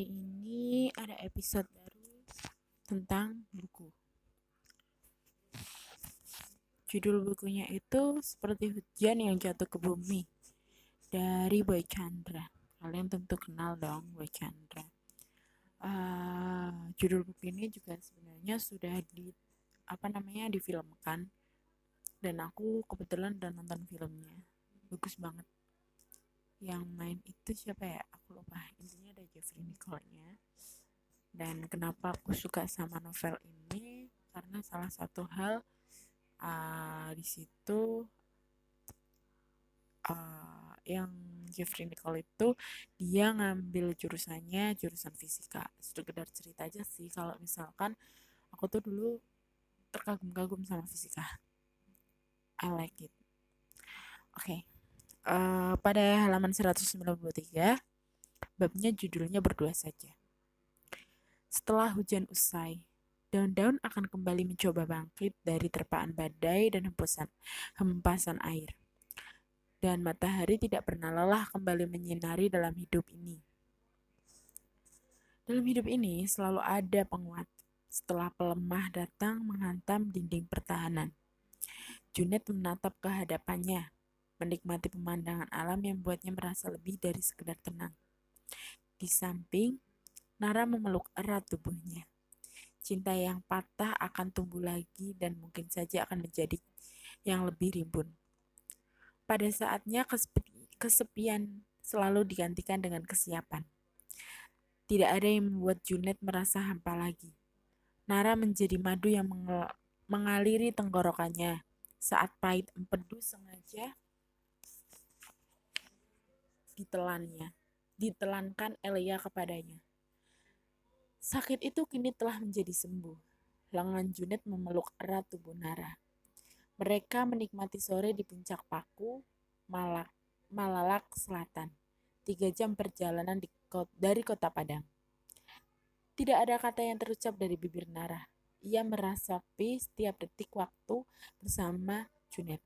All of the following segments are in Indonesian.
hari ini ada episode baru tentang buku. Judul bukunya itu seperti hujan yang jatuh ke bumi dari Boy Chandra. Kalian tentu kenal dong Boy Chandra. Uh, judul buku ini juga sebenarnya sudah di apa namanya difilmkan dan aku kebetulan udah nonton filmnya bagus banget yang main itu siapa ya? Aku lupa. Intinya ada Jeffrey Nicole-nya dan kenapa aku suka sama novel ini? Karena salah satu hal uh, di situ uh, yang Jeffrey Nicole itu dia ngambil jurusannya jurusan fisika. Sekedar cerita aja sih kalau misalkan aku tuh dulu terkagum-kagum sama fisika. I like it. Oke okay uh, pada halaman 193 babnya judulnya berdua saja. Setelah hujan usai, daun-daun akan kembali mencoba bangkit dari terpaan badai dan hembusan hempasan air. Dan matahari tidak pernah lelah kembali menyinari dalam hidup ini. Dalam hidup ini selalu ada penguat. Setelah pelemah datang menghantam dinding pertahanan. Junet menatap ke hadapannya, menikmati pemandangan alam yang membuatnya merasa lebih dari sekedar tenang. Di samping, Nara memeluk erat tubuhnya. Cinta yang patah akan tumbuh lagi dan mungkin saja akan menjadi yang lebih rimbun. Pada saatnya kesepian selalu digantikan dengan kesiapan. Tidak ada yang membuat Junet merasa hampa lagi. Nara menjadi madu yang mengaliri tenggorokannya saat pahit empedu sengaja ditelannya, ditelankan Elia kepadanya. Sakit itu kini telah menjadi sembuh. Lengan Junet memeluk erat tubuh Nara. Mereka menikmati sore di puncak Paku, Malak, Malalak Selatan. Tiga jam perjalanan di dari kota Padang. Tidak ada kata yang terucap dari bibir Nara. Ia merasapi setiap detik waktu bersama Junet.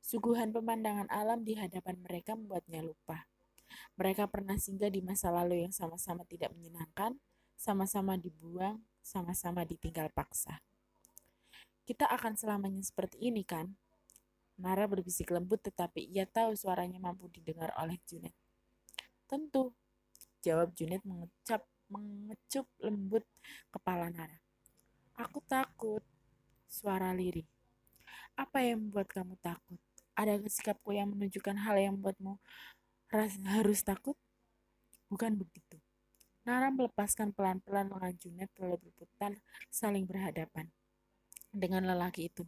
Suguhan pemandangan alam di hadapan mereka membuatnya lupa. Mereka pernah singgah di masa lalu yang sama-sama tidak menyenangkan, sama-sama dibuang, sama-sama ditinggal paksa. Kita akan selamanya seperti ini kan? Nara berbisik lembut tetapi ia tahu suaranya mampu didengar oleh Junet. Tentu, jawab Junet mengecap, mengecup lembut kepala Nara. Aku takut, suara lirih. Apa yang membuat kamu takut? ada sikapku yang menunjukkan hal yang membuatmu harus takut? Bukan begitu. Nara melepaskan pelan-pelan lengan Junet lalu berputar saling berhadapan dengan lelaki itu.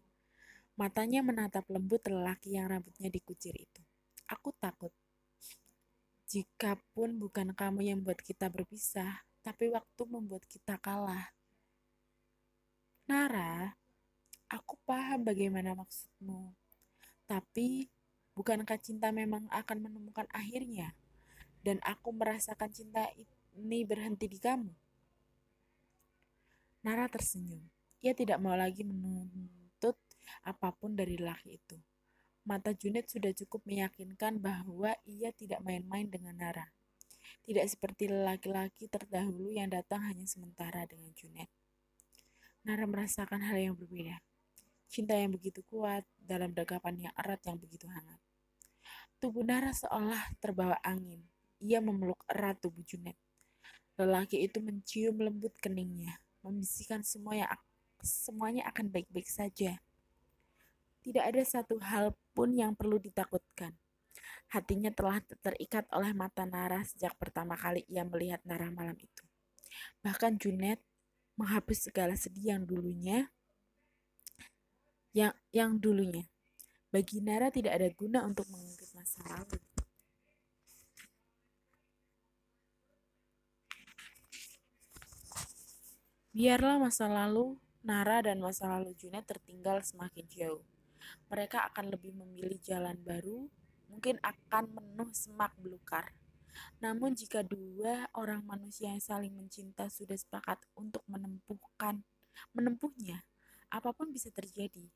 Matanya menatap lembut lelaki yang rambutnya dikucir itu. Aku takut. Jikapun bukan kamu yang membuat kita berpisah, tapi waktu membuat kita kalah. Nara, aku paham bagaimana maksudmu. Tapi, bukankah cinta memang akan menemukan akhirnya? Dan aku merasakan cinta ini berhenti di kamu. Nara tersenyum. Ia tidak mau lagi menuntut apa pun dari laki itu. Mata Junet sudah cukup meyakinkan bahwa ia tidak main-main dengan Nara. Tidak seperti laki-laki terdahulu yang datang hanya sementara dengan Junet. Nara merasakan hal yang berbeda. Cinta yang begitu kuat dalam dekapan yang erat yang begitu hangat. Tubuh Nara seolah terbawa angin. Ia memeluk erat tubuh Junet. Lelaki itu mencium lembut keningnya, membisikkan semua yang semuanya akan baik-baik saja. Tidak ada satu hal pun yang perlu ditakutkan. Hatinya telah terikat oleh mata Nara sejak pertama kali ia melihat Nara malam itu. Bahkan Junet menghapus segala sedih yang dulunya yang yang dulunya. Bagi Nara tidak ada guna untuk mengungkit masa lalu. Biarlah masa lalu Nara dan masa lalu Junet tertinggal semakin jauh. Mereka akan lebih memilih jalan baru, mungkin akan menuh semak belukar. Namun jika dua orang manusia yang saling mencinta sudah sepakat untuk menempuhkan menempuhnya, apa pun bisa terjadi.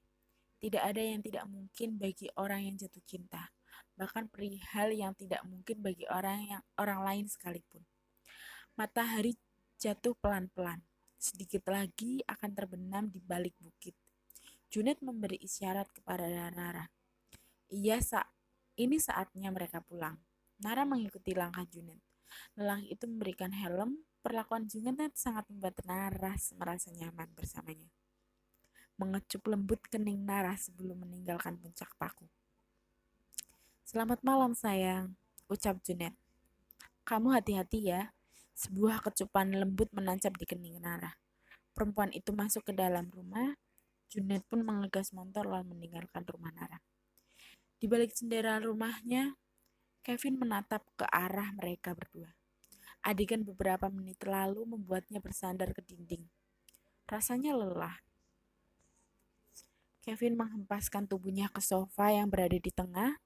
Tidak ada yang tidak mungkin bagi orang yang jatuh cinta, bahkan perihal yang tidak mungkin bagi orang yang orang lain sekalipun. Matahari jatuh pelan-pelan. Sedikit lagi akan terbenam di balik bukit. Junet memberi isyarat kepada Nara. Iya, sa ini saatnya mereka pulang. Nara mengikuti langkah Junet. Lelaki itu memberikan helm. Perlakuan Junet sangat membuat Nara merasa nyaman bersamanya. Mengecup lembut kening Nara sebelum meninggalkan puncak paku. Selamat malam sayang, ucap Junet. Kamu hati-hati ya, sebuah kecupan lembut menancap di kening Nara. Perempuan itu masuk ke dalam rumah. Junet pun mengegas motor lalu meninggalkan rumah Nara. Di balik jendela rumahnya, Kevin menatap ke arah mereka berdua. Adegan beberapa menit lalu membuatnya bersandar ke dinding. Rasanya lelah. Kevin menghempaskan tubuhnya ke sofa yang berada di tengah,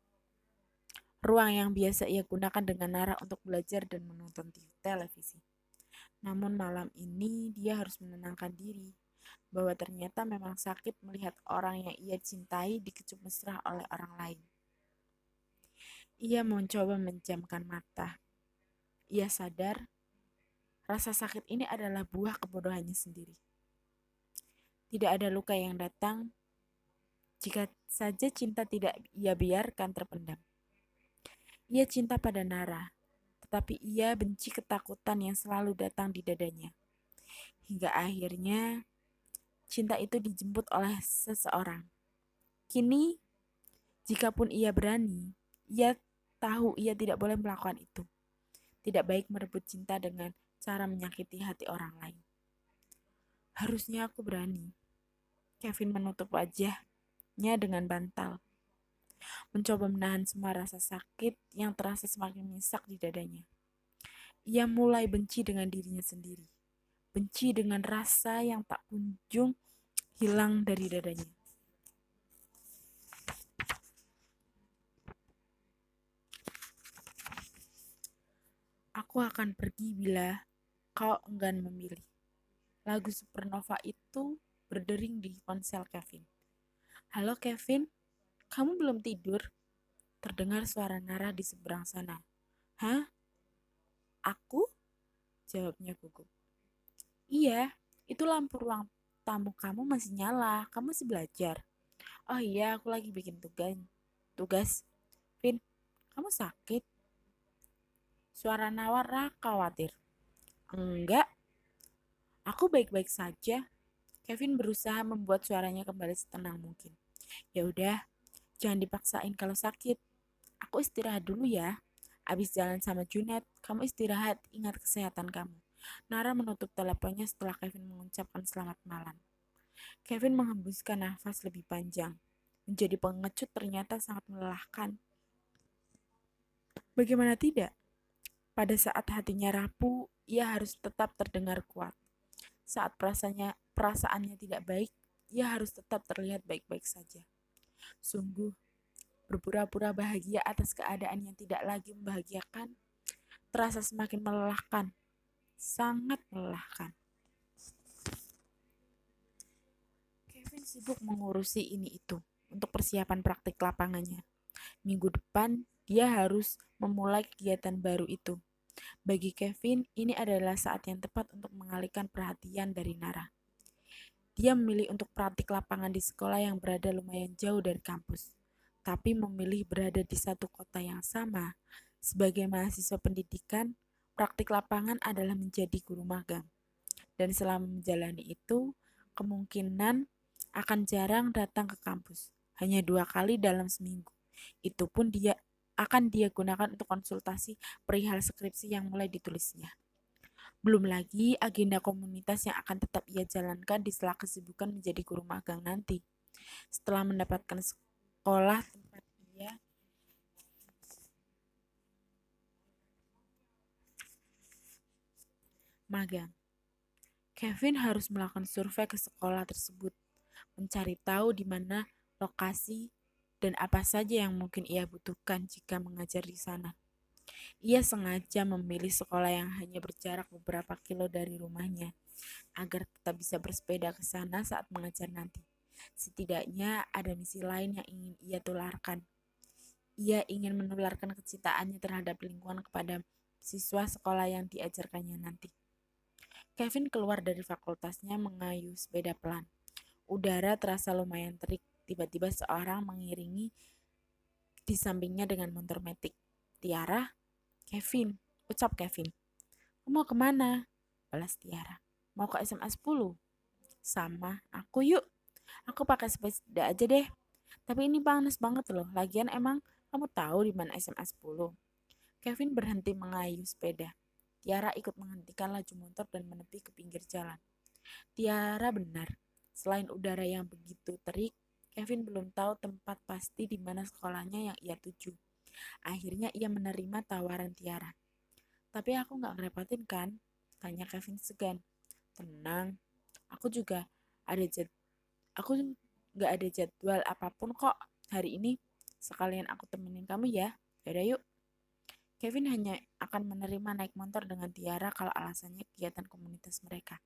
ruang yang biasa ia gunakan dengan Nara untuk belajar dan menonton televisi. Namun malam ini dia harus menenangkan diri bahwa ternyata memang sakit melihat orang yang ia cintai dikecup mesra oleh orang lain. Ia mencoba menjamkan mata. Ia sadar rasa sakit ini adalah buah kebodohannya sendiri. Tidak ada luka yang datang jika saja cinta tidak ia biarkan terpendam. Ia cinta pada Nara, tetapi ia benci ketakutan yang selalu datang di dadanya. Hingga akhirnya, cinta itu dijemput oleh seseorang. Kini, jikapun ia berani, ia tahu ia tidak boleh melakukan itu. Tidak baik merebut cinta dengan cara menyakiti hati orang lain. Harusnya aku berani. Kevin menutup wajahnya dengan bantal mencoba menahan semua rasa sakit yang terasa semakin menyesak di dadanya. Ia mulai benci dengan dirinya sendiri, benci dengan rasa yang tak kunjung hilang dari dadanya. Aku akan pergi bila kau enggan memilih. Lagu Supernova itu berdering di ponsel Kevin. Halo Kevin, kamu belum tidur? Terdengar suara Nara di seberang sana. Hah? Aku? Jawabnya gugup. Iya, itu lampu ruang tamu kamu masih nyala. Kamu masih belajar. Oh iya, aku lagi bikin tugas. Tugas. Vin, kamu sakit? Suara Nawara khawatir. Enggak. Aku baik-baik saja. Kevin berusaha membuat suaranya kembali setenang mungkin. Ya udah, Jangan dipaksain kalau sakit. Aku istirahat dulu ya. Abis jalan sama Junet, kamu istirahat, ingat kesehatan kamu. Nara menutup teleponnya setelah Kevin mengucapkan selamat malam. Kevin menghembuskan nafas lebih panjang. Menjadi pengecut ternyata sangat melelahkan. Bagaimana tidak? Pada saat hatinya rapuh, ia harus tetap terdengar kuat. Saat perasaannya, perasaannya tidak baik, ia harus tetap terlihat baik-baik saja. Sungguh, berpura-pura bahagia atas keadaan yang tidak lagi membahagiakan terasa semakin melelahkan, sangat melelahkan. Kevin sibuk mengurusi ini itu untuk persiapan praktik lapangannya. Minggu depan, dia harus memulai kegiatan baru itu. Bagi Kevin, ini adalah saat yang tepat untuk mengalihkan perhatian dari Nara. Dia memilih untuk praktik lapangan di sekolah yang berada lumayan jauh dari kampus, tapi memilih berada di satu kota yang sama. Sebagai mahasiswa pendidikan, praktik lapangan adalah menjadi guru magang. Dan selama menjalani itu, kemungkinan akan jarang datang ke kampus, hanya dua kali dalam seminggu. Itu pun dia akan dia gunakan untuk konsultasi perihal skripsi yang mulai ditulisnya. Belum lagi agenda komunitas yang akan tetap ia jalankan di setelah kesibukan menjadi guru magang nanti. Setelah mendapatkan sekolah tempat ia magang. Kevin harus melakukan survei ke sekolah tersebut, mencari tahu di mana lokasi dan apa saja yang mungkin ia butuhkan jika mengajar di sana. Ia sengaja memilih sekolah yang hanya berjarak beberapa kilo dari rumahnya, agar tetap bisa bersepeda ke sana saat mengajar nanti. Setidaknya ada misi lain yang ingin ia tularkan. Ia ingin menularkan kecintaannya terhadap lingkungan kepada siswa sekolah yang diajarkannya nanti. Kevin keluar dari fakultasnya mengayuh sepeda pelan. Udara terasa lumayan terik. Tiba-tiba seorang mengiringi di sampingnya dengan motor metik. Tiara, Kevin, ucap Kevin. Mau ke mana? Balas Tiara. Mau ke SMA 10? Sama, aku yuk. Aku pakai sepeda aja deh. Tapi ini panas banget loh. Lagian emang kamu tahu di mana SMA 10? Kevin berhenti mengayuh sepeda. Tiara ikut menghentikan laju motor dan menepi ke pinggir jalan. Tiara benar, selain udara yang begitu terik, Kevin belum tahu tempat pasti di mana sekolahnya yang ia tuju. Akhirnya ia menerima tawaran Tiara. Tapi aku nggak ngerepotin kan? Tanya Kevin segan. Tenang, aku juga ada jad aku nggak ada jadwal apa pun kok hari ini. Sekalian aku temenin kamu ya. Yaudah yuk. Kevin hanya akan menerima naik motor dengan Tiara kalau alasannya kegiatan komunitas mereka.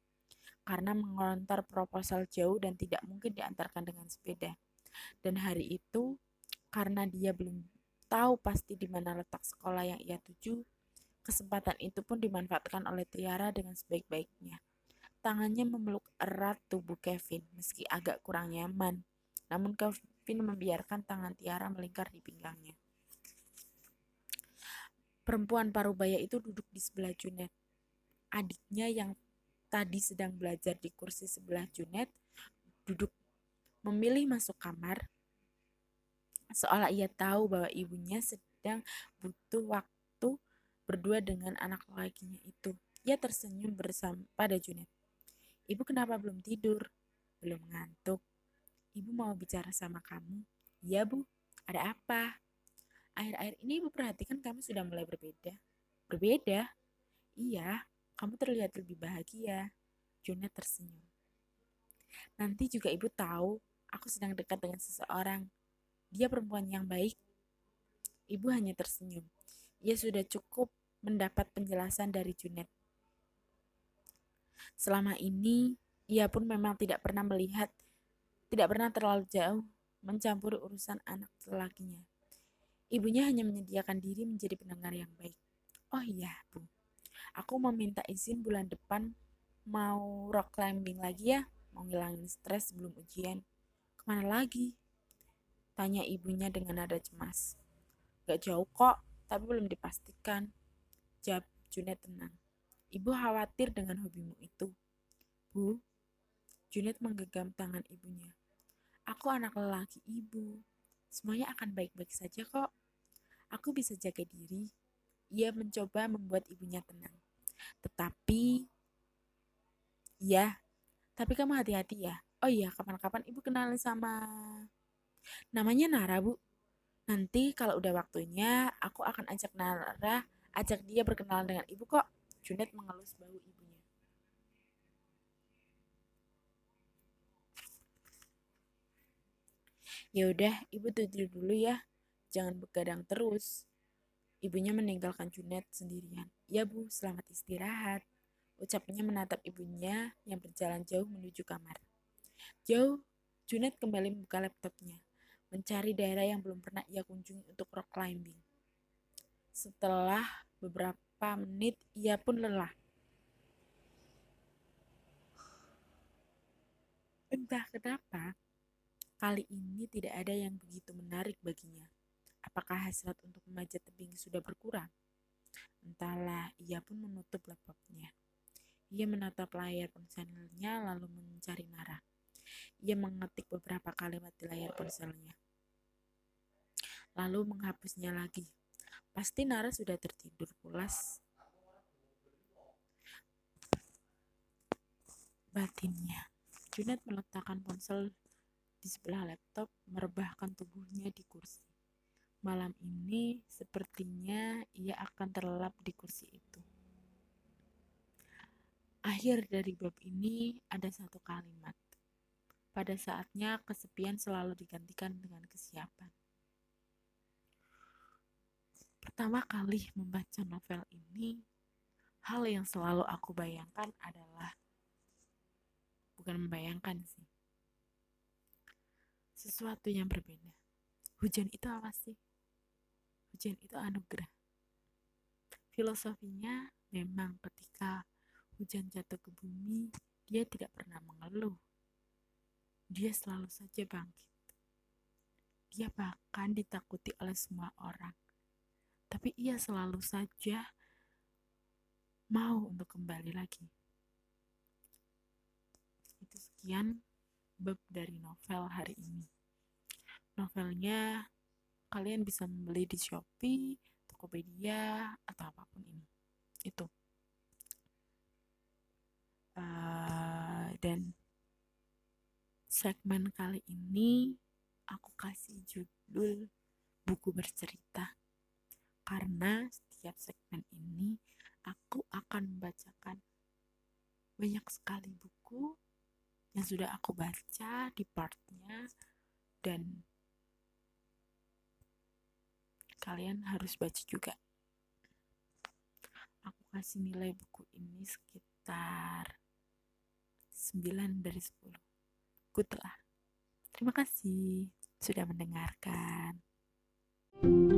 Karena mengontar proposal jauh dan tidak mungkin diantarkan dengan sepeda. Dan hari itu, karena dia belum tahu pasti di mana letak sekolah yang ia tuju, kesempatan itu pun dimanfaatkan oleh Tiara dengan sebaik-baiknya. Tangannya memeluk erat tubuh Kevin, meski agak kurang nyaman. Namun Kevin membiarkan tangan Tiara melingkar di pinggangnya. Perempuan parubaya itu duduk di sebelah Junet. Adiknya yang tadi sedang belajar di kursi sebelah Junet duduk memilih masuk kamar seolah ia tahu bahwa ibunya sedang butuh waktu berdua dengan anak lakinya itu. Ia tersenyum bersama pada Junet. Ibu kenapa belum tidur? Belum ngantuk. Ibu mau bicara sama kamu. Iya bu, ada apa? Akhir-akhir ini ibu perhatikan kamu sudah mulai berbeda. Berbeda? Iya, kamu terlihat lebih bahagia. Junet tersenyum. Nanti juga ibu tahu aku sedang dekat dengan seseorang. Dia perempuan yang baik. Ibu hanya tersenyum. Ia sudah cukup mendapat penjelasan dari Junet. Selama ini, ia pun memang tidak pernah melihat, tidak pernah terlalu jauh mencampuri urusan anak lelakinya. Ibunya hanya menyediakan diri menjadi pendengar yang baik. Oh iya, Bu. Aku mau minta izin bulan depan mau rock climbing lagi ya, mau ngilangin stres sebelum ujian. Ke mana lagi? Tanya ibunya dengan nada cemas. Gak jauh kok, tapi belum dipastikan. Jawab Junet tenang. Ibu khawatir dengan hobimu itu. Bu, Junet menggenggam tangan ibunya. Aku anak lelaki ibu. Semuanya akan baik-baik saja kok. Aku bisa jaga diri. Ia mencoba membuat ibunya tenang. Tetapi, ya, tapi kamu hati-hati ya. Oh iya, kapan-kapan ibu kenalin sama... Namanya Nara, Bu. Nanti kalau udah waktunya, aku akan ajak Nara, ajak dia berkenalan dengan ibu kok. Junet mengelus bahu ibunya. Ya udah, ibu tidur dulu ya. Jangan begadang terus. Ibunya meninggalkan Junet sendirian. Ya bu, selamat istirahat. Ucapnya menatap ibunya yang berjalan jauh menuju kamar. Jauh, Junet kembali membuka laptopnya, mencari daerah yang belum pernah ia kunjungi untuk rock climbing. Setelah beberapa menit, ia pun lelah. Entah kenapa, kali ini tidak ada yang begitu menarik baginya. Apakah hasrat untuk memanjat tebing sudah berkurang? Entahlah, ia pun menutup laptopnya. Ia menatap layar ponselnya lalu mencari Nara. Ia mengetik beberapa kalimat di layar ponselnya. Lalu menghapusnya lagi. Pasti Nara sudah tertidur pulas. Batinnya. Junet meletakkan ponsel di sebelah laptop, merebahkan tubuhnya di kursi. Malam ini sepertinya ia akan terlelap di kursi itu. Akhir dari bab ini ada satu kalimat. Pada saatnya kesepian selalu digantikan dengan kesiapan. Pertama kali membaca novel ini, hal yang selalu aku bayangkan adalah bukan membayangkan sih. Sesuatu yang berbeda. Hujan itu apa sih? Hujan itu anugerah. Filosofinya memang ketika hujan jatuh ke bumi, dia tidak pernah mengeluh. Dia selalu saja bangkit. Dia bahkan ditakuti oleh semua orang. Tapi ia selalu saja mau untuk kembali lagi. Itu sekian bab dari novel hari ini. Novelnya kalian bisa membeli di Shopee, Tokopedia, atau apa pun ini. Itu. Uh, dan segmen kali ini aku kasih judul buku bercerita. Karena setiap segmen ini aku akan membacakan banyak sekali buku yang sudah aku baca di partnya dan kalian harus baca juga. Aku kasih nilai buku ini sekitar 9 dari 10 Good lah. Terima kasih sudah mendengarkan. thank you